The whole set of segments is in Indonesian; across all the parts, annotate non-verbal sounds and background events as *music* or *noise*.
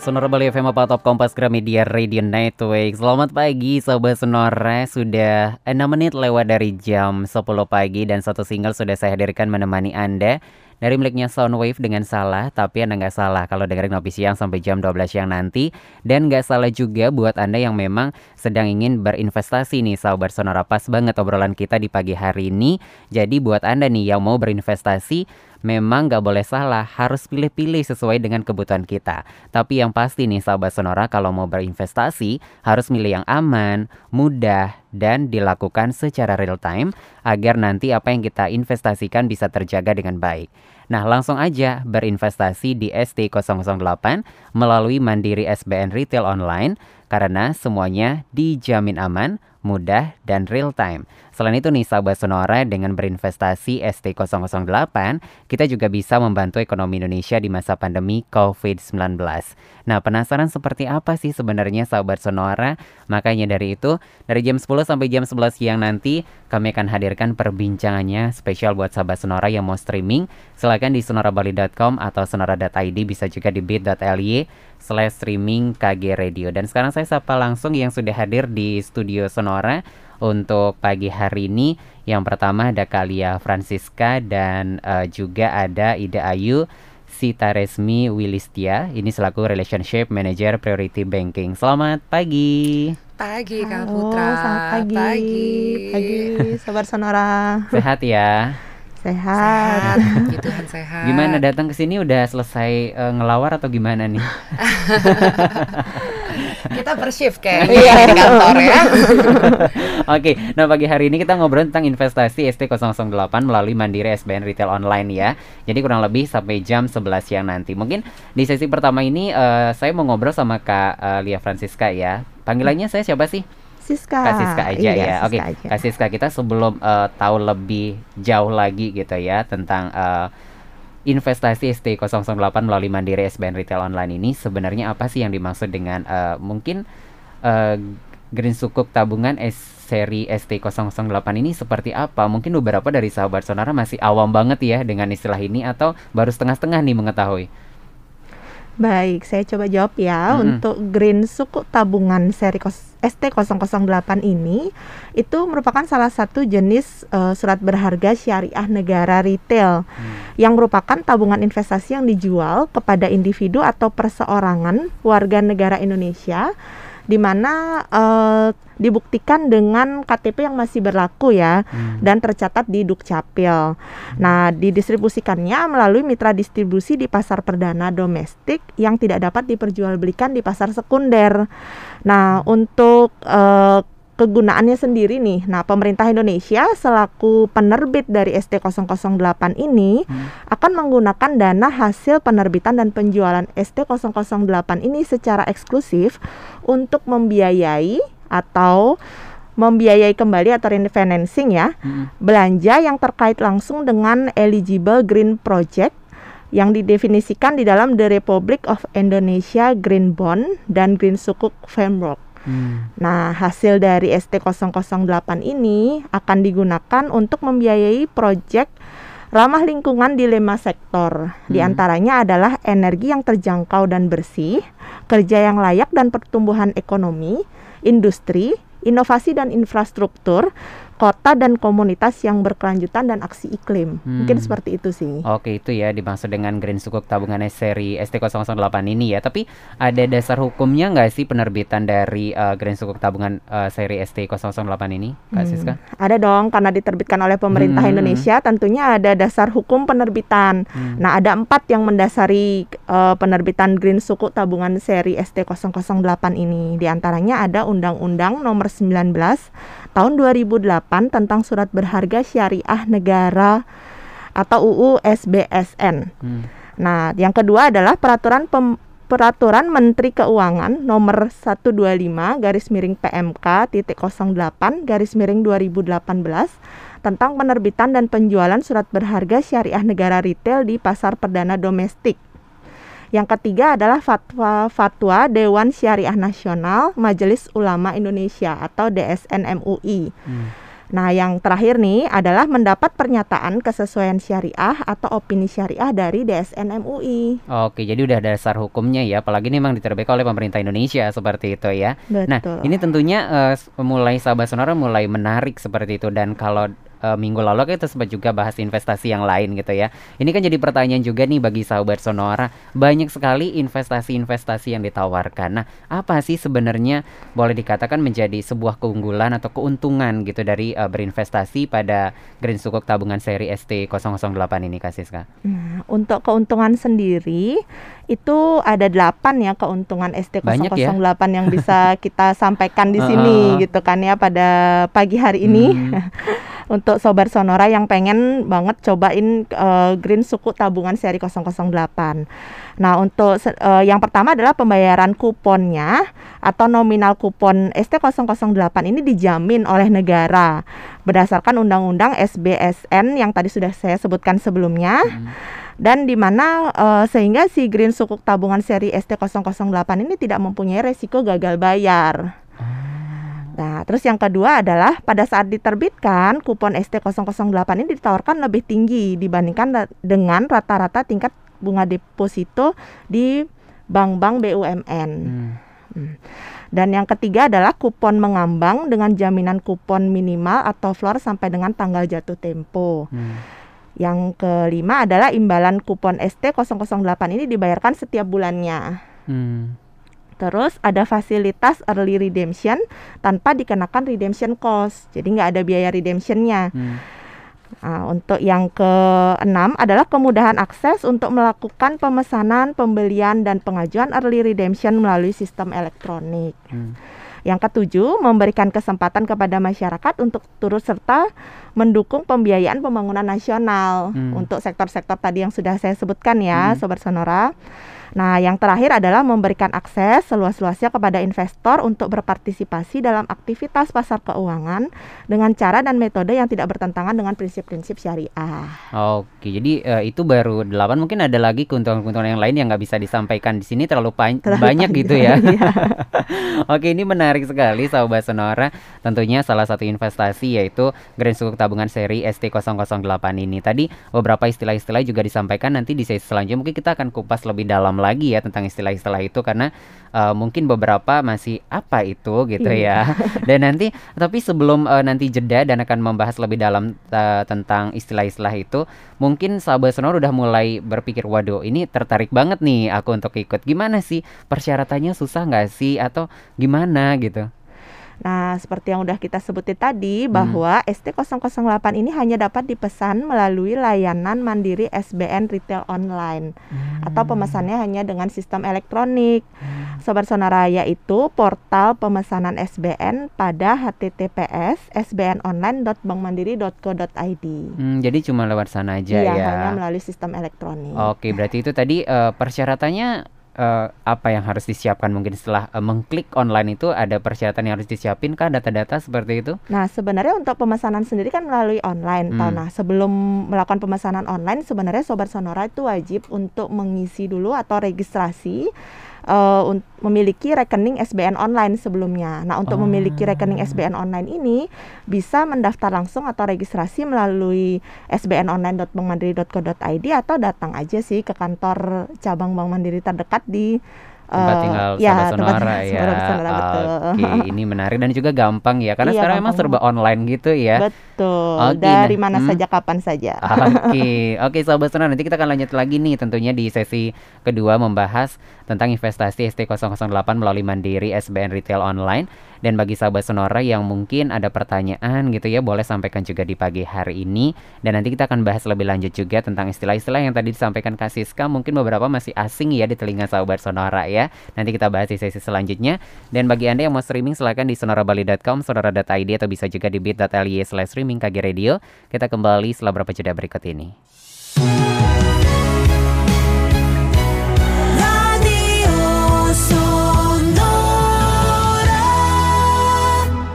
Sonora Bali FM apa Top Kompas Gramedia Radio Network Selamat pagi Sobat Sonora Sudah 6 menit lewat dari jam 10 pagi Dan satu single sudah saya hadirkan menemani Anda dari miliknya Soundwave dengan salah, tapi Anda nggak salah kalau dengerin Ngopi Siang sampai jam 12 siang nanti. Dan nggak salah juga buat Anda yang memang sedang ingin berinvestasi nih, sahabat Sonora. Pas banget obrolan kita di pagi hari ini. Jadi buat Anda nih yang mau berinvestasi, memang nggak boleh salah, harus pilih-pilih sesuai dengan kebutuhan kita. Tapi yang pasti nih sahabat Sonora kalau mau berinvestasi harus milih yang aman, mudah, dan dilakukan secara real time agar nanti apa yang kita investasikan bisa terjaga dengan baik. Nah, langsung aja berinvestasi di ST008 melalui Mandiri SBN Retail Online karena semuanya dijamin aman, mudah, dan real time. Selain itu nih sahabat Sonora dengan berinvestasi ST008 kita juga bisa membantu ekonomi Indonesia di masa pandemi COVID-19. Nah penasaran seperti apa sih sebenarnya sahabat Sonora? Makanya dari itu dari jam 10 sampai jam 11 siang nanti kami akan hadirkan perbincangannya spesial buat sahabat Sonora yang mau streaming. Silahkan di sonorabali.com atau sonora.id bisa juga di bit.ly slash streaming KG Radio. Dan sekarang saya sapa langsung yang sudah hadir di studio Sonora untuk pagi hari ini. Yang pertama ada Kalia Francisca dan uh, juga ada Ida Ayu Sita Resmi Wilistia. Ini selaku Relationship Manager Priority Banking. Selamat pagi. Pagi Kak Putra. Selamat pagi. Pagi. Pagi, Sabar Sonora. Sehat ya. Sehat. sehat. Tuhan sehat. Gimana datang ke sini udah selesai uh, ngelawar atau gimana nih? *laughs* kita per shift kayak iya. di kantor ya. *laughs* Oke, nah pagi hari ini kita ngobrol tentang investasi ST008 melalui Mandiri SBN Retail Online ya. Jadi kurang lebih sampai jam 11 siang nanti. Mungkin di sesi pertama ini uh, saya mau ngobrol sama Kak uh, Lia Francisca ya. Panggilannya saya siapa sih? Siska. Kak Siska aja iya, ya. Oke, okay. Kak Siska kita sebelum uh, tahu lebih jauh lagi gitu ya tentang uh, investasi ST008 melalui Mandiri SBN Retail Online ini sebenarnya apa sih yang dimaksud dengan uh, mungkin uh, Green Sukuk tabungan S seri ST008 ini seperti apa? Mungkin beberapa dari sahabat sonara masih awam banget ya dengan istilah ini atau baru setengah-setengah nih mengetahui. Baik, saya coba jawab ya. Hmm. Untuk Green Suku tabungan seri ST008 ini itu merupakan salah satu jenis uh, surat berharga syariah negara retail hmm. yang merupakan tabungan investasi yang dijual kepada individu atau perseorangan warga negara Indonesia di mana uh, dibuktikan dengan KTP yang masih berlaku ya hmm. dan tercatat di Dukcapil. Hmm. Nah, didistribusikannya melalui mitra distribusi di pasar perdana domestik yang tidak dapat diperjualbelikan di pasar sekunder. Nah, hmm. untuk uh, kegunaannya sendiri nih. Nah, pemerintah Indonesia selaku penerbit dari ST008 ini hmm. akan menggunakan dana hasil penerbitan dan penjualan ST008 ini secara eksklusif untuk membiayai atau membiayai kembali atau refinancing ya hmm. belanja yang terkait langsung dengan eligible green project yang didefinisikan di dalam The Republic of Indonesia Green Bond dan Green Sukuk Framework. Hmm. Nah, hasil dari ST008 ini akan digunakan untuk membiayai proyek ramah lingkungan di lima sektor. Hmm. Di antaranya adalah energi yang terjangkau dan bersih, kerja yang layak dan pertumbuhan ekonomi, industri, inovasi dan infrastruktur, kota dan komunitas yang berkelanjutan dan aksi iklim. Hmm. Mungkin seperti itu sih. Oke, itu ya dimaksud dengan Green Sukuk tabungan seri ST008 ini ya. Tapi ada dasar hukumnya nggak sih penerbitan dari uh, Green Sukuk tabungan uh, seri ST008 ini, Kak hmm. Siska? Ada dong, karena diterbitkan oleh pemerintah hmm. Indonesia, tentunya ada dasar hukum penerbitan. Hmm. Nah, ada empat yang mendasari uh, penerbitan Green Sukuk tabungan seri ST008 ini. Di antaranya ada Undang-Undang Nomor 19 tahun 2008 tentang surat berharga syariah negara atau UU SBSN. Hmm. Nah, yang kedua adalah peraturan pem, peraturan Menteri Keuangan nomor 125 garis miring PMK titik 08 garis miring 2018 tentang penerbitan dan penjualan surat berharga syariah negara retail di pasar perdana domestik. Yang ketiga adalah fatwa fatwa Dewan Syariah Nasional Majelis Ulama Indonesia atau DSN MUI. Hmm. Nah, yang terakhir nih adalah mendapat pernyataan kesesuaian syariah atau opini syariah dari DSN MUI. Oke, jadi udah ada dasar hukumnya ya, apalagi ini memang diterbitkan oleh pemerintah Indonesia seperti itu ya. Nah, Betul. ini tentunya eh, mulai sahabat sonora mulai menarik seperti itu dan kalau eh, minggu lalu kita sempat juga bahas investasi yang lain gitu ya. Ini kan jadi pertanyaan juga nih bagi sahabat sonora, banyak sekali investasi-investasi yang ditawarkan. Nah, apa sih sebenarnya boleh dikatakan menjadi sebuah keunggulan atau keuntungan gitu dari eh, berinvestasi pada Green Sukuk tabungan seri ST008 ini Kak Siska? Nah, untuk keuntungan sendiri itu ada delapan ya keuntungan Banyak ya. ST008 yang bisa *laughs* kita sampaikan di sini gitu kan ya pada pagi hari ini. Hmm. *laughs* Untuk sobat Sonora yang pengen banget cobain eh, Green Suku tabungan seri 008. Nah, untuk eh, yang pertama adalah pembayaran kuponnya atau nominal kupon ST008 ini dijamin oleh negara berdasarkan Undang-Undang SBSN yang tadi sudah saya sebutkan sebelumnya Hmm. dan di mana eh, sehingga si Green Sukuk tabungan seri ST008 ini tidak mempunyai resiko gagal bayar. Nah, terus yang kedua adalah pada saat diterbitkan kupon ST008 ini ditawarkan lebih tinggi dibandingkan dengan rata-rata tingkat bunga deposito di bank-bank BUMN. Hmm. Dan yang ketiga adalah kupon mengambang dengan jaminan kupon minimal atau floor sampai dengan tanggal jatuh tempo. Hmm. Yang kelima adalah imbalan kupon ST008 ini dibayarkan setiap bulannya. Hmm. Terus ada fasilitas early redemption tanpa dikenakan redemption cost. Jadi nggak ada biaya redemptionnya. Hmm. Nah, untuk yang keenam adalah kemudahan akses untuk melakukan pemesanan, pembelian, dan pengajuan early redemption melalui sistem elektronik. Hmm. Yang ketujuh, memberikan kesempatan kepada masyarakat untuk turut serta mendukung pembiayaan pembangunan nasional Hmm. untuk sektor-sektor tadi yang sudah saya sebutkan ya, Hmm. Sobat Sonora. Nah, yang terakhir adalah memberikan akses seluas-luasnya kepada investor untuk berpartisipasi dalam aktivitas pasar keuangan dengan cara dan metode yang tidak bertentangan dengan prinsip-prinsip syariah. Oke, jadi eh, itu baru delapan. Mungkin ada lagi keuntungan-keuntungan yang lain yang nggak bisa disampaikan di sini terlalu, pan- Terlalu banyak gitu ya. panjang, iya. *laughs* Oke, ini menarik sekali sahabat Sonora. Tentunya salah satu investasi yaitu Grand Sukuk Tabungan seri ST008 ini. Tadi beberapa istilah-istilah juga disampaikan nanti di sesi selanjutnya mungkin kita akan kupas lebih dalam lagi ya tentang istilah-istilah itu karena eh, mungkin beberapa masih apa itu gitu ya. *laughs* Dan nanti tapi sebelum eh, nanti jeda dan akan membahas lebih dalam eh, tentang istilah-istilah itu, mungkin sahabat Sonora udah mulai berpikir, waduh ini tertarik banget nih aku untuk ikut. Gimana sih persyaratannya susah nggak sih atau gimana gitu? Nah, seperti yang udah kita sebutin tadi Hmm. bahwa ST008 ini hanya dapat dipesan melalui layanan mandiri SBN retail online atau pemesannya hanya dengan sistem elektronik. Sobat Sonara yaitu portal pemesanan SBN pada https sbnonline.bankmandiri.co.id. Hmm, jadi cuma lewat sana aja Iya, ya. hanya melalui sistem elektronik. Oke, berarti itu tadi eh, persyaratannya eh, apa yang harus disiapkan mungkin setelah eh, mengklik online itu ada persyaratan yang harus disiapin kah data-data seperti itu? Nah, sebenarnya untuk pemesanan sendiri kan melalui online. Tahu, Hmm. Nah, sebelum melakukan pemesanan online, sebenarnya Sobat Sonora itu wajib untuk mengisi dulu atau registrasi un- memiliki rekening SBN online sebelumnya. Nah, untuk memiliki rekening SBN online ini bisa mendaftar langsung atau registrasi melalui sbnonline.bankmandiri.co.id atau datang aja sih ke kantor cabang Bank Mandiri terdekat di tempat eh, tinggal ya, sahabat tempat sonora tinggal ya. Sonora, betul. Oke, *laughs* ini menarik dan juga gampang ya karena Iya, sekarang emang serba online gitu ya. Betul. Oke, Dari nah, mana hmm. saja kapan saja. *laughs* Oke, oke sahabat sonora nanti kita akan lanjut lagi nih tentunya di sesi kedua membahas tentang investasi ST008 melalui Mandiri SBN Retail Online dan bagi sahabat sonora yang mungkin ada pertanyaan gitu ya boleh sampaikan juga di pagi hari ini dan nanti kita akan bahas lebih lanjut juga tentang istilah-istilah yang tadi disampaikan Kak Siska mungkin beberapa masih asing ya di telinga sahabat sonora ya. Nanti kita bahas di sesi selanjutnya dan bagi Anda yang mau streaming silahkan di sonorabali.com, sonora.id atau bisa juga di bit.ly slash streaming KG Radio. Kita kembali setelah beberapa jeda berikut ini.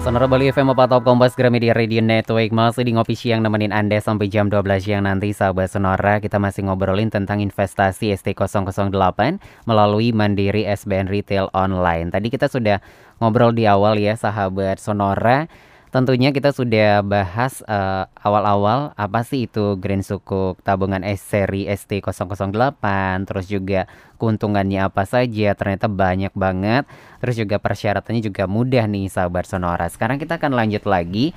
Sonora Bali FM Top Kompas Gramedia Radio Network. Masih di Ngopi Siang nemenin Anda sampai jam 12 siang nanti sahabat Sonora. Kita masih ngobrolin tentang investasi ST008 Melalui Mandiri SBN Retail Online. Tadi kita sudah ngobrol di awal ya sahabat Sonora tentunya kita sudah bahas eh, awal-awal apa sih itu Green Sukuk tabungan S seri ST008, terus juga keuntungannya apa saja, ternyata banyak banget. Terus juga persyaratannya juga mudah nih sahabat Sonora. Sekarang kita akan lanjut lagi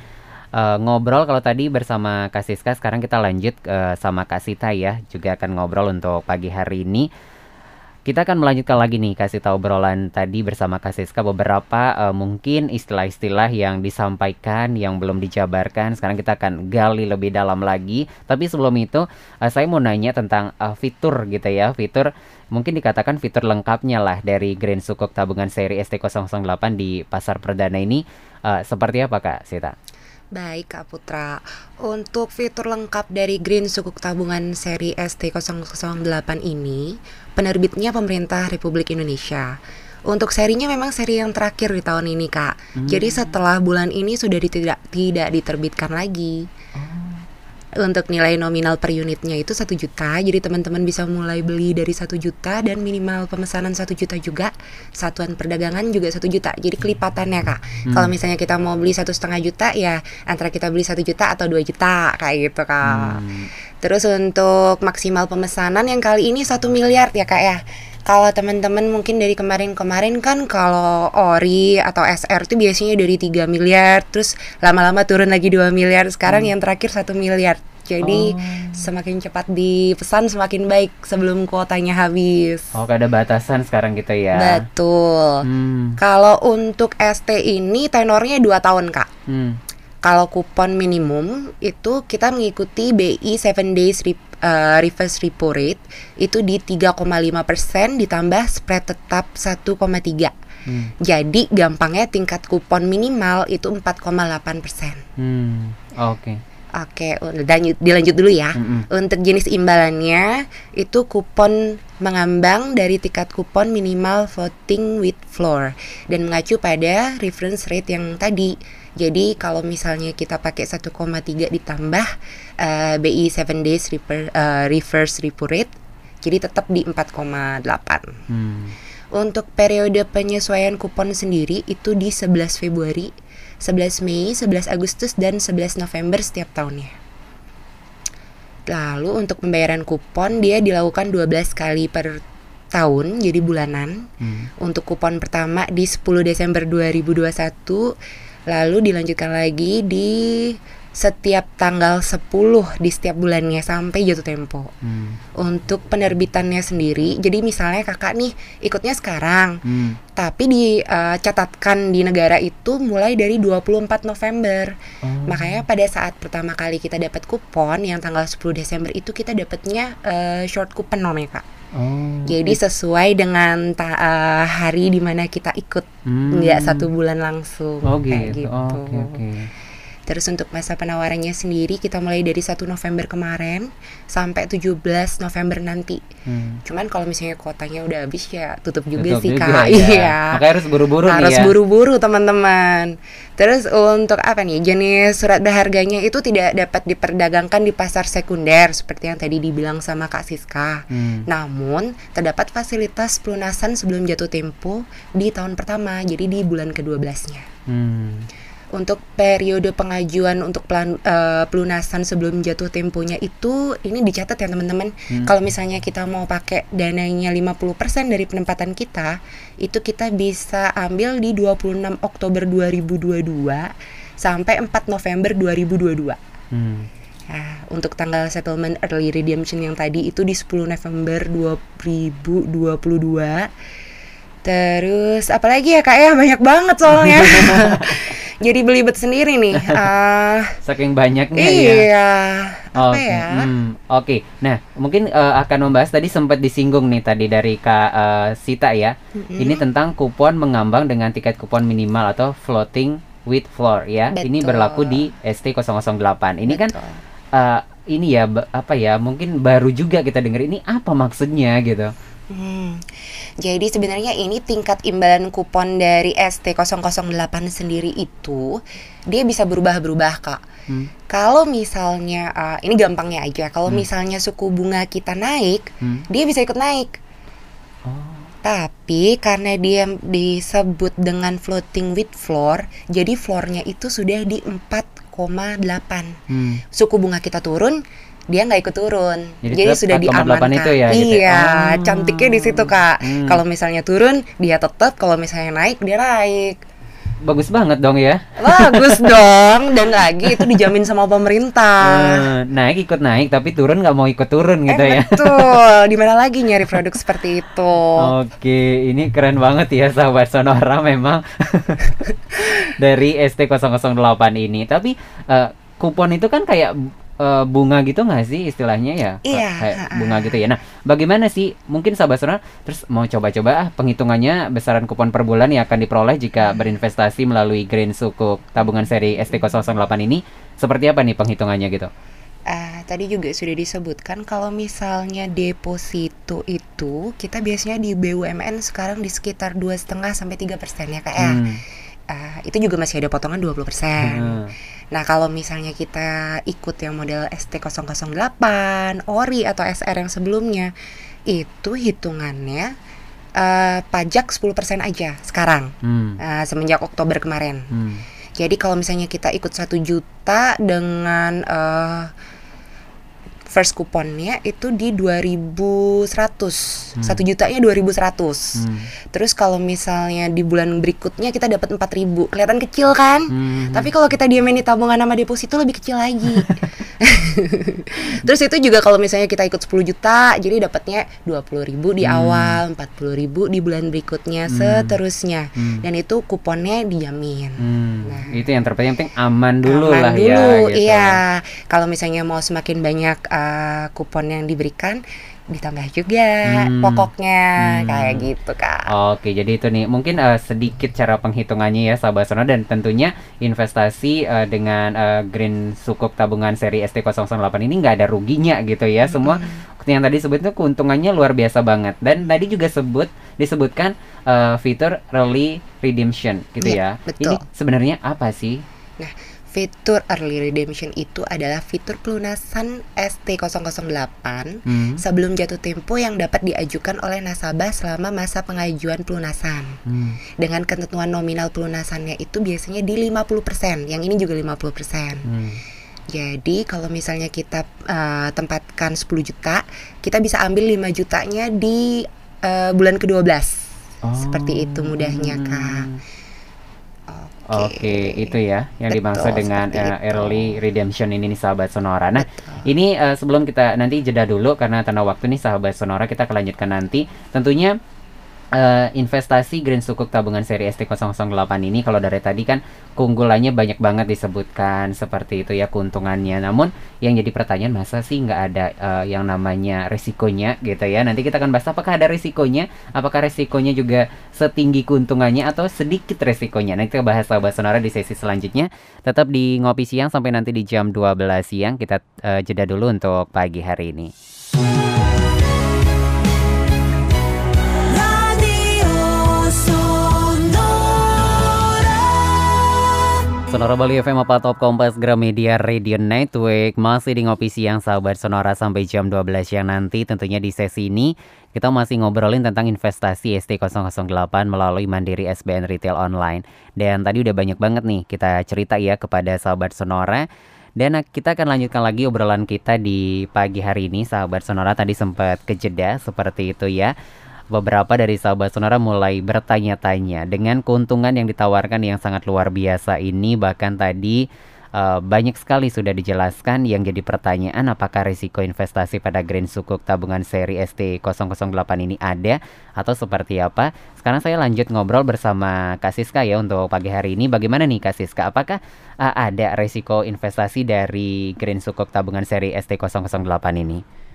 eh, ngobrol kalau tadi bersama Kak Siska, sekarang kita lanjut eh, sama Kak Sita ya, juga akan ngobrol untuk pagi hari ini. Kita akan melanjutkan lagi nih kasih tahu obrolan tadi bersama Kak Siska beberapa eh, mungkin istilah-istilah yang disampaikan yang belum dijabarkan. Sekarang kita akan gali lebih dalam lagi. Tapi sebelum itu eh, saya mau nanya tentang eh, fitur gitu ya. Fitur mungkin dikatakan fitur lengkapnya lah dari Grand Sukuk tabungan seri ST008 di pasar perdana ini eh, seperti apa Kak Sita? Baik Kak Putra, untuk fitur lengkap dari Green Sukuk Tabungan seri ST008 ini, penerbitnya pemerintah Republik Indonesia. Untuk serinya memang seri yang terakhir di tahun ini Kak. Jadi setelah bulan ini sudah tidak tidak diterbitkan lagi. Untuk nilai nominal per unitnya itu satu juta, jadi teman-teman bisa mulai beli dari satu juta dan minimal pemesanan satu juta juga. Satuan perdagangan juga satu juta, jadi kelipatannya kak. Kalau misalnya kita mau beli satu setengah juta, ya antara kita beli satu juta atau dua juta kayak gitu kak. Terus untuk maksimal pemesanan yang kali ini satu miliar ya kak ya. Kalau teman-teman mungkin dari kemarin-kemarin kan kalau ori atau SR itu biasanya dari 3 miliar, terus lama-lama turun lagi 2 miliar. Sekarang yang terakhir satu miliar. Jadi semakin cepat dipesan semakin baik sebelum kuotanya habis. Oh, ada batasan sekarang gitu ya. Betul. Hmm. Kalau untuk ST ini tenornya 2 tahun, Kak. Hmm. Kalau kupon minimum itu kita mengikuti BI 7 days rep- eh, reverse repo rate itu di 3,5% ditambah spread tetap 1,3. Hmm. Jadi gampangnya tingkat kupon minimal itu 4,8%. Hmm. Oke. Oke, lanjut, dilanjut dulu ya. Mm-mm. Untuk jenis imbalannya itu kupon mengambang dari tingkat kupon minimal voting with floor dan mengacu pada reference rate yang tadi. Jadi kalau misalnya kita pakai 1,3 ditambah eh, BI 7 days reper- eh, reverse repo rate, jadi tetap di 4,8. Hmm. Untuk periode penyesuaian kupon sendiri itu di 11 Februari, 11 Mei, 11 Agustus, dan 11 November setiap tahunnya. Lalu untuk pembayaran kupon dia dilakukan 12 kali per tahun jadi bulanan. Hmm. Untuk kupon pertama di 10 Desember 2021, lalu dilanjutkan lagi di setiap tanggal 10 di setiap bulannya sampai jatuh tempo. Hmm. Untuk penerbitannya sendiri, jadi misalnya kakak nih ikutnya sekarang, Hmm. tapi dicatatkan di negara itu mulai dari 24 November. Oh. Makanya pada saat pertama kali kita dapat kupon yang tanggal 10 Desember itu kita dapatnya eh, short coupon namanya kak. Oh. Jadi sesuai dengan ta- eh, hari di mana kita ikut, Hmm. nggak satu bulan langsung. Oh kayak gitu. Oh, Oke oke. Terus untuk masa penawarannya sendiri kita mulai dari 1 November kemarin sampai 17 November nanti. Hmm. Cuman kalau misalnya kuotanya udah habis ya tutup juga Tutup sih juga kak. ya. Iya. Makanya harus buru-buru nih Harus ya. buru-buru teman-teman. Terus untuk apa nih jenis surat berharganya itu tidak dapat diperdagangkan di pasar sekunder seperti yang tadi dibilang sama Kak Siska. Hmm. Namun terdapat fasilitas pelunasan sebelum jatuh tempo di tahun pertama, jadi di bulan ke-12-nya. Hmm. Untuk periode pengajuan untuk pelan- eh, pelunasan sebelum jatuh temponya itu ini dicatat ya teman-teman. Hmm. Kalau misalnya kita mau pakai dananya 50% dari penempatan kita, itu kita bisa ambil di 26 Oktober 2022 sampai 4 November 2022. Hmm. Nah, untuk tanggal settlement early redemption yang tadi itu di 10 November 2022. Terus apalagi ya Kak ya banyak banget soalnya. *laughs* Jadi belibet sendiri nih. *laughs* Ah, Saking banyaknya ya. iya. Apa Oke, ya? hmm, oke. Nah, mungkin eh, akan membahas tadi sempat disinggung nih tadi dari Kak eh, Sita ya. Ini tentang kupon mengambang dengan tiket kupon minimal atau floating with floor ya. Ini Betul. berlaku di ST008. Ini kan Betul. eh, ini ya apa ya? Mungkin baru juga kita dengar ini apa maksudnya gitu. Hmm. Jadi sebenarnya ini tingkat imbalan kupon dari ST008 sendiri itu dia bisa berubah-berubah kak. Hmm. Kalau misalnya uh, ini gampangnya aja, kalau Hmm. misalnya suku bunga kita naik, Hmm. dia bisa ikut naik. Oh. Tapi karena dia disebut dengan floating with floor, jadi floornya itu sudah di 4,8. Hmm. Suku bunga kita turun, dia nggak ikut turun. Jadi Jadi, sudah 4,8 diamankan. itu ya, gitu ya? Iya, Oh. cantiknya di situ kak. Hmm. Kalau misalnya turun, dia tetap. Kalau misalnya naik, dia naik. Bagus banget dong ya. Bagus *laughs* dong. Dan lagi itu dijamin sama pemerintah. Eh, naik ikut naik tapi turun nggak mau ikut turun gitu eh, ya. betul. *laughs* Di mana lagi nyari produk seperti itu? Oke, ini keren banget ya sahabat Sonora memang *laughs* dari ST008 ini. Tapi eh, kupon itu kan kayak eh, bunga gitu nggak sih istilahnya ya? Iya, Kayak bunga gitu ya. Nah, bagaimana sih mungkin sahabat Sonora terus mau coba-coba ah penghitungannya besaran kupon per bulan yang akan diperoleh jika berinvestasi melalui Green Sukuk tabungan seri ST008 ini seperti apa nih penghitungannya gitu? Ah, tadi juga sudah disebutkan kalau misalnya deposito itu kita biasanya di BUMN sekarang di sekitar dua setengah sampai tiga persen ya kak ya. Hmm. Ah, itu juga masih ada potongan 20%. Hmm. Nah, kalau misalnya kita ikut yang model ST008, ORI atau SR yang sebelumnya, itu hitungannya eh, pajak 10% aja sekarang. Hmm. eh, semenjak Oktober kemarin. Hmm. Jadi kalau misalnya kita ikut satu juta dengan eh, first kuponnya itu di 2100. Satu jutanya 2100. Hmm. Terus kalau misalnya di bulan berikutnya kita dapat 4000. Kelihatan kecil kan? Hmm. Tapi kalau kita diamin di tabungan sama deposito lebih kecil lagi. *laughs* Terus itu juga kalau misalnya kita ikut 10 juta, jadi dapatnya 20.000 ribu di Hmm. awal, 40.000 ribu di bulan berikutnya, Hmm. seterusnya. Hmm. Dan itu kuponnya dijamin. Hmm, Nah. itu yang terpenting aman dulu Aman lah dulu, ya. gitu. iya. Kalau misalnya mau semakin banyak uh, kupon yang diberikan, ditambah juga Hmm. pokoknya Hmm. kayak gitu kak. Oke, jadi itu nih mungkin eh, sedikit cara penghitungannya ya sahabat Sono dan tentunya investasi eh, dengan eh, Green Sukuk tabungan seri ST008 ini nggak ada ruginya gitu ya. Semua yang tadi sebut itu keuntungannya luar biasa banget dan tadi juga sebut disebutkan eh, fitur early redemption gitu Iya, ya. betul. Ini sebenarnya apa sih? Nah, fitur early redemption itu adalah fitur pelunasan ST008 Hmm. sebelum jatuh tempo yang dapat diajukan oleh nasabah selama masa pengajuan pelunasan. Hmm. Dengan ketentuan nominal pelunasannya itu biasanya di 50%, yang ini juga 50%. Hmm. Jadi kalau misalnya kita eh, tempatkan 10 juta, kita bisa ambil 5 jutanya di eh, bulan ke-12. Seperti itu mudahnya, Kak. Oke, itu ya yang Betul, dimaksud dengan itu. early redemption ini nih sahabat Sonora. Nah, Betul. ini eh, sebelum kita nanti jeda dulu karena tanda waktu nih sahabat Sonora kita akan lanjutkan nanti. Tentunya eh, investasi Green Sukuk tabungan seri ST008 ini kalau dari tadi kan keunggulannya banyak banget disebutkan seperti itu ya keuntungannya. Namun yang jadi pertanyaan masa sih nggak ada eh, yang namanya resikonya gitu ya. Nanti kita akan bahas apakah ada resikonya, apakah resikonya juga setinggi keuntungannya atau sedikit resikonya. Nanti kita bahas sahabat Sonora di sesi selanjutnya. Tetap di ngopi siang sampai nanti di jam 12 siang kita eh, jeda dulu untuk pagi hari ini. Sonora Bali FM apa Top Kompas Gramedia Radio Network. Masih di ngopi siang sahabat Sonora sampai jam 12 siang nanti Tentunya di sesi ini kita masih ngobrolin tentang investasi ST008 melalui Mandiri SBN Retail Online. Dan tadi udah banyak banget nih kita cerita ya kepada sahabat Sonora. Dan kita akan lanjutkan lagi obrolan kita di pagi hari ini. Sahabat Sonora tadi sempat kejeda seperti itu ya beberapa dari sahabat sonora mulai bertanya-tanya dengan keuntungan yang ditawarkan yang sangat luar biasa ini. Bahkan tadi eh, banyak sekali sudah dijelaskan yang jadi pertanyaan apakah risiko investasi pada Green Sukuk tabungan seri ST008 ini ada atau seperti apa? Sekarang saya lanjut ngobrol bersama Kak Siska ya untuk pagi hari ini. Bagaimana nih Kak Siska? Apakah eh, ada risiko investasi dari Green Sukuk tabungan seri ST008 ini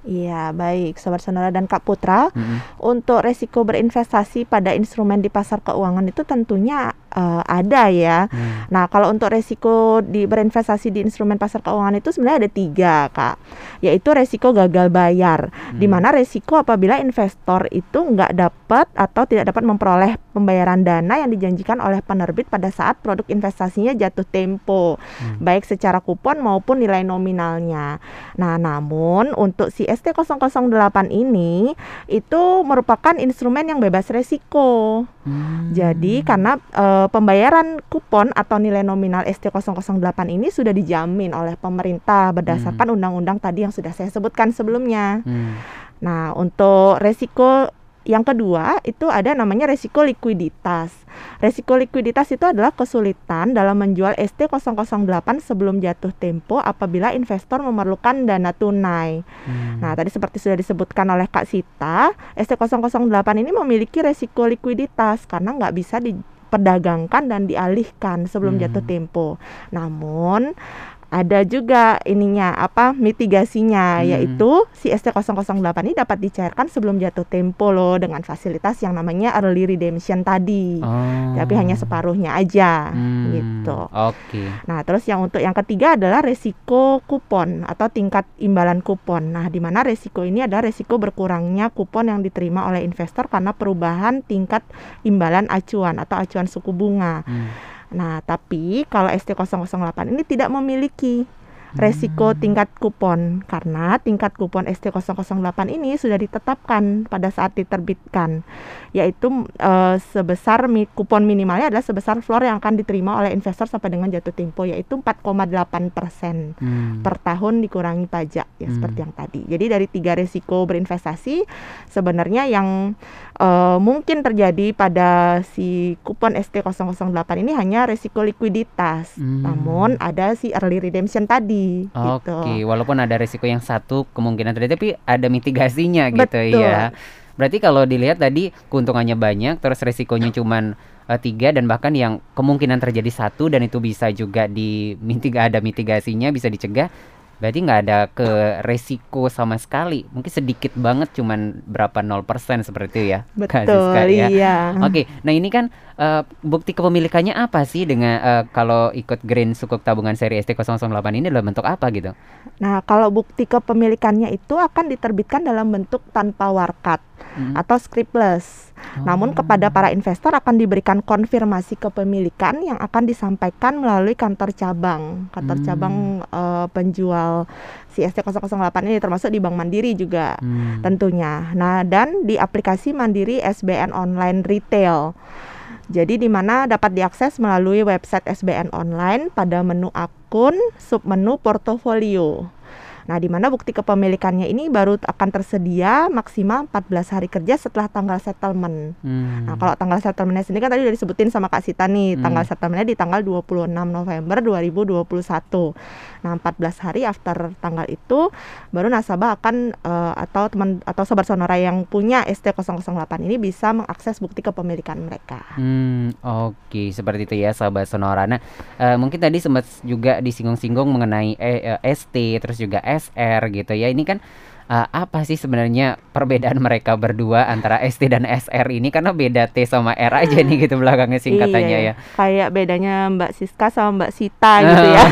Iya, baik, Sobat Sonora dan Kak Putra. Mm-mm. Untuk resiko berinvestasi pada instrumen di pasar keuangan itu tentunya eh, ada ya. Hmm. Nah, kalau untuk resiko di berinvestasi di instrumen pasar keuangan itu sebenarnya ada tiga, Kak. Yaitu resiko gagal bayar, di Hmm. mana resiko apabila investor itu nggak dapat atau tidak dapat memperoleh pembayaran dana yang dijanjikan oleh penerbit pada saat produk investasinya jatuh tempo, Hmm. baik secara kupon maupun nilai nominalnya. Nah, namun untuk si ST008 ini itu merupakan instrumen yang bebas resiko. Hmm. Jadi karena eh, pembayaran kupon atau nilai nominal ST008 ini sudah dijamin oleh pemerintah berdasarkan undang-undang tadi yang sudah saya sebutkan sebelumnya. Hmm. Nah, untuk resiko yang kedua itu ada namanya resiko likuiditas. Resiko likuiditas itu adalah kesulitan dalam menjual ST008 sebelum jatuh tempo apabila investor memerlukan dana tunai. Hmm. Nah, tadi seperti sudah disebutkan oleh Kak Sita, ST008 ini memiliki resiko likuiditas karena nggak bisa diperdagangkan dan dialihkan sebelum Hmm. jatuh tempo. Namun ada juga ininya apa mitigasinya Hmm. yaitu si ST008 ini dapat dicairkan sebelum jatuh tempo loh dengan fasilitas yang namanya early redemption tadi. Oh. Tapi hanya separuhnya aja Hmm. gitu. Oke. Nah, terus yang untuk yang ketiga adalah resiko kupon atau tingkat imbalan kupon. Nah, di mana resiko ini adalah resiko berkurangnya kupon yang diterima oleh investor karena perubahan tingkat imbalan acuan atau acuan suku bunga. Hmm. Nah, tapi kalau ST008 ini tidak memiliki resiko tingkat kupon karena tingkat kupon ST008 ini sudah ditetapkan pada saat diterbitkan yaitu eh, sebesar mi- kupon minimalnya adalah sebesar floor yang akan diterima oleh investor sampai dengan jatuh tempo yaitu 4,8 persen Hmm. per tahun dikurangi pajak ya Hmm. seperti yang tadi. Jadi dari tiga resiko berinvestasi sebenarnya yang eh, mungkin terjadi pada si kupon ST008 ini hanya resiko likuiditas. Hmm. Namun ada si early redemption tadi Oke, gitu. walaupun ada resiko yang satu kemungkinan terjadi, tapi ada mitigasinya gitu Betul. ya. Berarti kalau dilihat tadi keuntungannya banyak, terus resikonya cuman eh, tiga dan bahkan yang kemungkinan terjadi satu dan itu bisa juga di mitig ada mitigasinya bisa dicegah. Berarti nggak ada ke resiko sama sekali, mungkin sedikit banget cuman berapa 0% seperti itu ya. *laughs* Betul, ya. iya. Oke, nah ini kan eh, bukti kepemilikannya apa sih dengan eh, kalau ikut Green Sukuk Tabungan seri ST008 ini dalam bentuk apa gitu? Nah, kalau bukti kepemilikannya itu akan diterbitkan dalam bentuk tanpa warkat Mm. atau scriptless. Namun kepada para investor akan diberikan konfirmasi kepemilikan yang akan disampaikan melalui kantor cabang, kantor Hmm. cabang eh, penjual si ST008 ini termasuk di Bank Mandiri juga Hmm. tentunya. Nah, dan di aplikasi Mandiri SBN Online Retail. Jadi di mana dapat diakses melalui website SBN Online pada menu akun, submenu portofolio. Nah, di mana bukti kepemilikannya ini baru akan tersedia maksimal 14 hari kerja setelah tanggal settlement. Hmm. Nah, kalau tanggal settlementnya sendiri kan tadi udah disebutin sama Kak Sita nih, Hmm. tanggal settlementnya di tanggal 26 November 2021. Nah, 14 hari after tanggal itu baru nasabah akan eh, atau teman atau sobat sonora yang punya ST008 ini bisa mengakses bukti kepemilikan mereka. Hmm, oke seperti itu ya sahabat Sonora. Nah, eh, mungkin tadi sempat juga disinggung-singgung mengenai eh, eh, ST terus juga SR gitu ya. Ini kan eh, apa sih sebenarnya perbedaan mereka berdua antara ST dan SR ini karena beda T sama R aja nih gitu belakangnya singkatannya Iya, ya. Kayak bedanya Mbak Siska sama Mbak Sita gitu ya.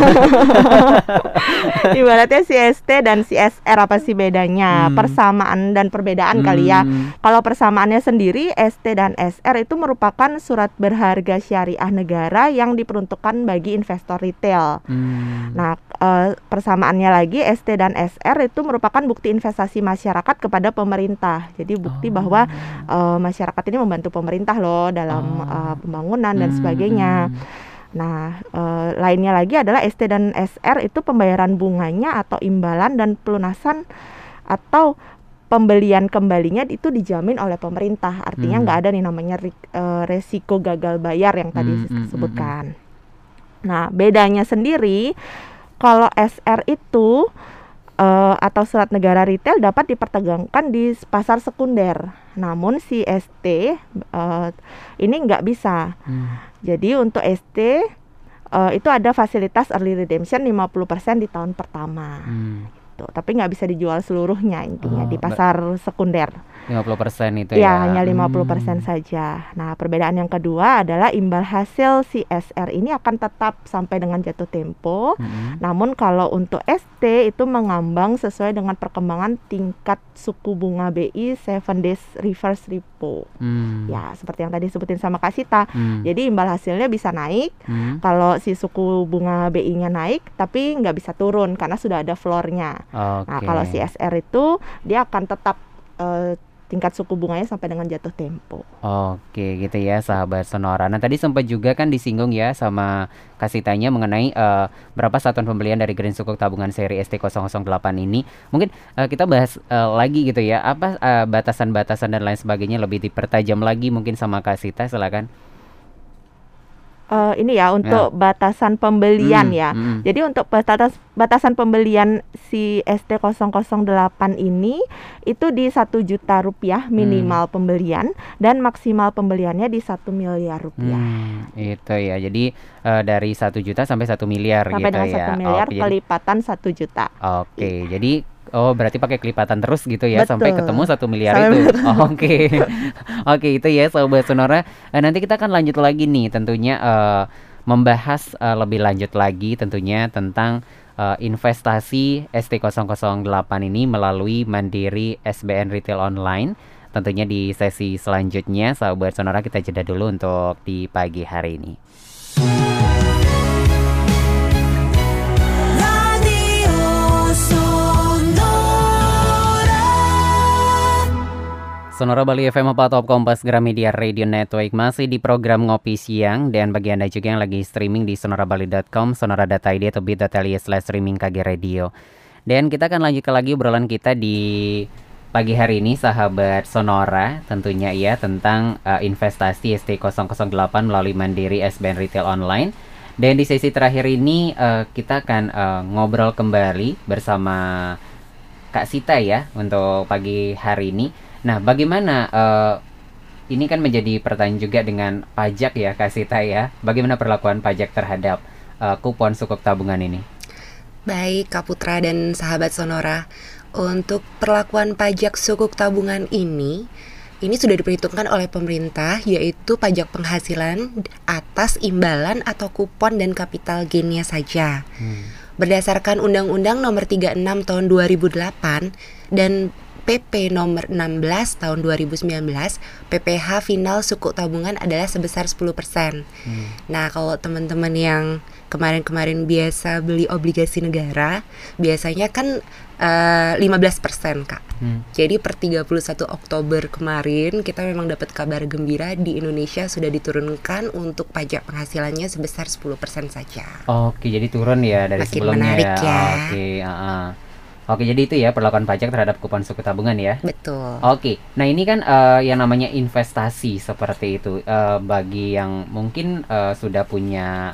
*laughs* Ibaratnya si ST dan si SR apa sih bedanya? Hmm. Persamaan dan perbedaan kali ya. Hmm, Kalau persamaannya sendiri ST dan SR itu merupakan surat berharga syariah negara yang diperuntukkan bagi investor retail. hmm, Nah, eh, persamaannya lagi ST dan SR itu merupakan bukti investasi masyarakat kepada pemerintah. Jadi bukti Oh. bahwa eh, masyarakat ini membantu pemerintah loh dalam Oh. eh, pembangunan dan hmm, sebagainya. hmm. Nah, eh, lainnya lagi adalah ST dan SR itu pembayaran bunganya atau imbalan dan pelunasan atau pembelian kembalinya itu dijamin oleh pemerintah. Artinya Hmm. nggak ada nih namanya ri- resiko gagal bayar yang tadi Hmm, hmm, hmm, disebutkan. Nah, bedanya sendiri kalau SR itu eh, atau surat negara retail dapat diperdagangkan di pasar sekunder. Namun si ST eh, ini nggak bisa. Hmm. Jadi untuk ST eh, itu ada fasilitas early redemption 50% di tahun pertama. Hmm. gitu. Tapi nggak bisa dijual seluruhnya intinya Oh, di pasar sekunder. 50% itu Ya, ya. hanya 50% Hmm. saja. Nah, perbedaan yang kedua adalah imbal hasil CSR ini akan tetap sampai dengan jatuh tempo. Mm-mm. Namun kalau untuk ST itu mengambang sesuai dengan perkembangan tingkat suku bunga BI 7 days reverse repo. Hmm. Ya, seperti yang tadi sebutin sama Kak Sita. Hmm. Jadi imbal hasilnya bisa naik Hmm. kalau si suku bunga BI-nya naik, tapi nggak bisa turun karena sudah ada floor-nya. Nah, Oke. kalau CSR itu dia akan tetap eh, tingkat suku bunganya sampai dengan jatuh tempo. Oke gitu ya sahabat Sonora. Nah tadi sempat juga kan disinggung ya sama kasih tanya mengenai eh, berapa satuan pembelian dari Green Sukuk tabungan seri ST008 ini. Mungkin eh, kita bahas eh, lagi gitu ya. Apa batasan-batasan dan lain sebagainya lebih dipertajam lagi mungkin sama Kasita silakan. Eh, ini ya untuk batasan pembelian Hmm, ya. hmm. Jadi untuk batas batasan pembelian si ST008 ini itu di satu juta rupiah Hmm. minimal pembelian dan maksimal pembeliannya di satu miliar rupiah. Hmm, itu ya. Jadi eh, dari satu juta sampai satu miliar Sampai gitu dengan ya. satu miliar jadi- kelipatan satu juta. Oke, jadi oh berarti pakai kelipatan terus gitu ya sampai Betul. ketemu satu miliar Sampai itu. *laughs* Oke, oke itu ya sobat Sonora. Eh, nanti kita akan lanjut lagi nih tentunya eh, membahas eh, lebih lanjut lagi tentunya tentang eh, investasi ST008 ini melalui Mandiri SBN Retail Online. Tentunya di sesi selanjutnya, sahabat Sonora kita jeda dulu untuk di pagi hari ini. Sonora Bali FM 4 Top Kompas Gramedia Radio Network masih di program Ngopi Siang dan bagi Anda juga yang lagi streaming di sonorabali.com, sonora.id atau bit.ly slash streaming KG Radio. Dan kita akan lanjutkan lagi obrolan kita di pagi hari ini sahabat Sonora tentunya ya tentang eh, investasi ST008 melalui Mandiri SBN Retail Online. Dan di sesi terakhir ini eh, kita akan eh, ngobrol kembali bersama Kak Sita ya untuk pagi hari ini. Nah, bagaimana eh, ini kan menjadi pertanyaan juga dengan pajak ya Kak Sita ya. Bagaimana perlakuan pajak terhadap eh, kupon sukuk tabungan ini? Baik, Kak Putra dan sahabat Sonora, untuk perlakuan pajak sukuk tabungan ini, ini sudah diperhitungkan oleh pemerintah, yaitu pajak penghasilan atas imbalan atau kupon dan kapital gainnya saja. Berdasarkan Undang-Undang Nomor 36 Tahun 2008 dan PP nomor 16 tahun 2019, PPh final suku tabungan adalah sebesar 10%. Nah, kalau teman-teman yang kemarin-kemarin biasa beli obligasi negara, biasanya kan eh, 15%, Kak. Hmm. Jadi per 31 Oktober kemarin kita memang dapat kabar gembira di Indonesia sudah diturunkan untuk pajak penghasilannya sebesar 10% saja. Oke, jadi turun ya dari Makin sebelumnya menarik ya. Oke, ah-ah. Oke, jadi itu ya perlakuan pajak terhadap kupon suku tabungan ya. Betul. Oke, nah ini kan eh, yang namanya investasi seperti itu Eh, bagi yang mungkin eh, sudah punya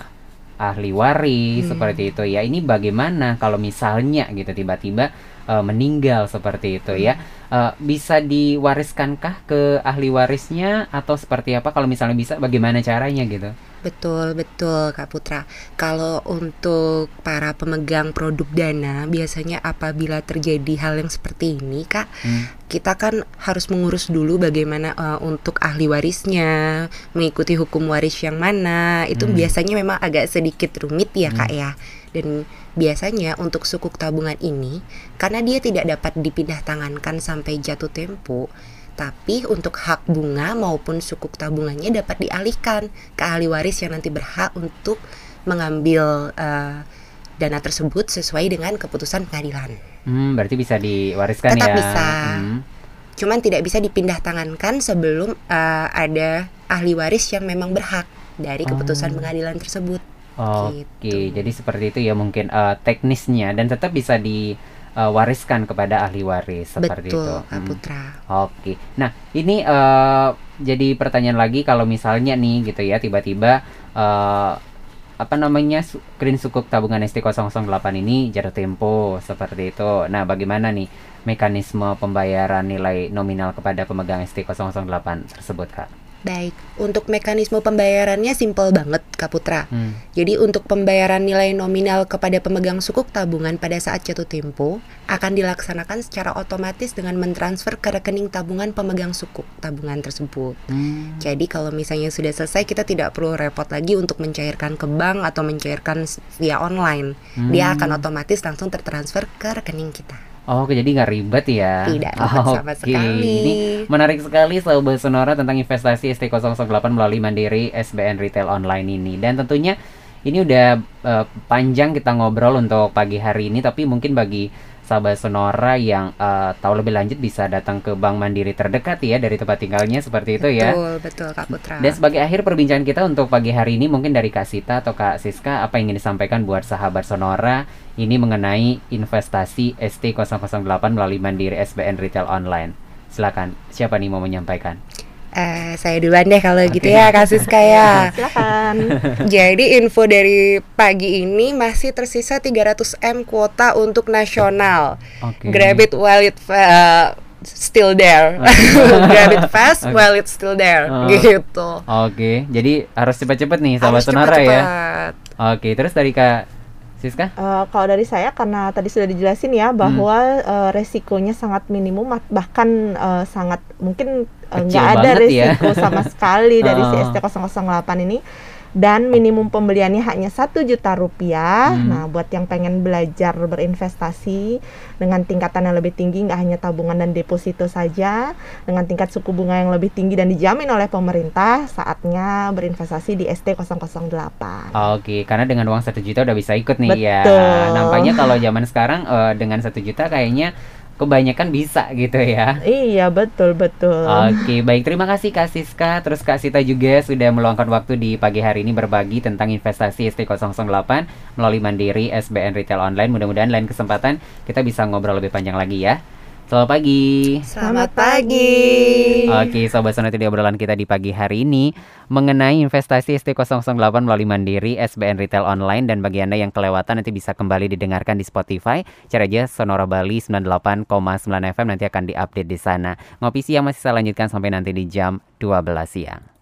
ahli waris Hmm. seperti itu ya. Ini bagaimana kalau misalnya gitu tiba-tiba eh, meninggal seperti itu ya? Eh, bisa diwariskankah ke ahli warisnya atau seperti apa? Kalau misalnya bisa, bagaimana caranya gitu? Betul, betul Kak Putra. Kalau untuk para pemegang produk dana, biasanya apabila terjadi hal yang seperti ini, Kak, Hmm. kita kan harus mengurus dulu bagaimana eh, untuk ahli warisnya, mengikuti hukum waris yang mana. Itu Hmm. biasanya memang agak sedikit rumit ya, Kak ya. Dan biasanya untuk sukuk tabungan ini, karena dia tidak dapat dipindah tangankan sampai jatuh tempo, tapi untuk hak bunga maupun sukuk tabungannya dapat dialihkan ke ahli waris yang nanti berhak untuk mengambil eh, dana tersebut sesuai dengan keputusan pengadilan. Hmm, berarti bisa diwariskan Tetap ya? bisa. Hmm. Cuman tidak bisa dipindah tangankan sebelum eh, ada ahli waris yang memang berhak dari keputusan Oh. pengadilan tersebut. Oke, Gitu. jadi seperti itu ya mungkin eh, teknisnya dan tetap bisa diwariskan kepada ahli waris seperti Betul, itu. Kak Hmm. Putra. Oke, nah ini eh, jadi pertanyaan lagi kalau misalnya nih gitu ya tiba-tiba eh, apa namanya green sukuk tabungan ST008 ini jatuh tempo seperti itu. Nah, bagaimana nih mekanisme pembayaran nilai nominal kepada pemegang ST008 tersebut, Kak? Baik, untuk mekanisme pembayarannya simpel banget Kak Putra. Hmm. Jadi untuk pembayaran nilai nominal kepada pemegang sukuk tabungan pada saat jatuh tempo akan dilaksanakan secara otomatis dengan mentransfer ke rekening tabungan pemegang sukuk tabungan tersebut. Hmm. Jadi kalau misalnya sudah selesai kita tidak perlu repot lagi untuk mencairkan ke bank atau mencairkan via online. Dia Hmm. akan otomatis langsung tertransfer ke rekening kita. Oh, jadi nggak ribet ya? Tidak ribet sama Oke, sekali. Ini menarik sekali Sobat Sonora tentang investasi ST008 melalui Mandiri SBN Retail Online ini. Dan tentunya ini udah eh, panjang kita ngobrol untuk pagi hari ini, tapi mungkin bagi sahabat Sonora yang eh, tahu lebih lanjut bisa datang ke Bank Mandiri terdekat ya dari tempat tinggalnya seperti itu ya. Betul, betul Kak Putra. Dan sebagai akhir perbincangan kita untuk pagi hari ini mungkin dari Kak Sita atau Kak Siska apa yang ingin disampaikan buat sahabat Sonora ini mengenai investasi ST008 melalui Mandiri SBN Retail Online. Silakan, siapa nih mau menyampaikan? Eh, saya duluan deh kalau gitu Oke. ya kasus kayak. Silakan. *laughs* Jadi info dari pagi ini masih tersisa 300 M kuota untuk nasional. Oke. Grab it while it uh, still there. *laughs* *laughs* Grab it fast Oke. while it's still there. Oh. Gitu. Oke, jadi harus cepat-cepat nih sahabat Harus ya. Oke, terus dari Kak Siska? Eh, kalau dari saya karena tadi sudah dijelasin ya bahwa eh, resikonya sangat minimum bahkan eh, sangat mungkin nggak ada ya. resiko sama sekali dari si *laughs* Oh. ST008 ini dan minimum pembeliannya hanya satu juta rupiah. Hmm. Nah, buat yang pengen belajar berinvestasi dengan tingkatan yang lebih tinggi, nggak hanya tabungan dan deposito saja, dengan tingkat suku bunga yang lebih tinggi dan dijamin oleh pemerintah, saatnya berinvestasi di ST008. Oke, karena dengan uang satu juta udah bisa ikut nih ya. Betul. Nampaknya kalau zaman sekarang eh, dengan satu juta kayaknya kebanyakan bisa gitu ya. Iya, betul betul. Oke, baik. Terima kasih Kak Siska, terus Kak Sita juga sudah meluangkan waktu di pagi hari ini berbagi tentang investasi ST008 melalui Mandiri SBN Retail Online. Mudah-mudahan lain kesempatan kita bisa ngobrol lebih panjang lagi ya. Selamat pagi. Selamat pagi. Oke, sobat sonora di obrolan kita di pagi hari ini mengenai investasi ST008 melalui Mandiri SBN Retail Online dan bagi Anda yang kelewatan nanti bisa kembali didengarkan di Spotify. Cari aja Sonora Bali 98,9 FM nanti akan diupdate di sana. Ngopi siang masih saya lanjutkan sampai nanti di jam 12 siang.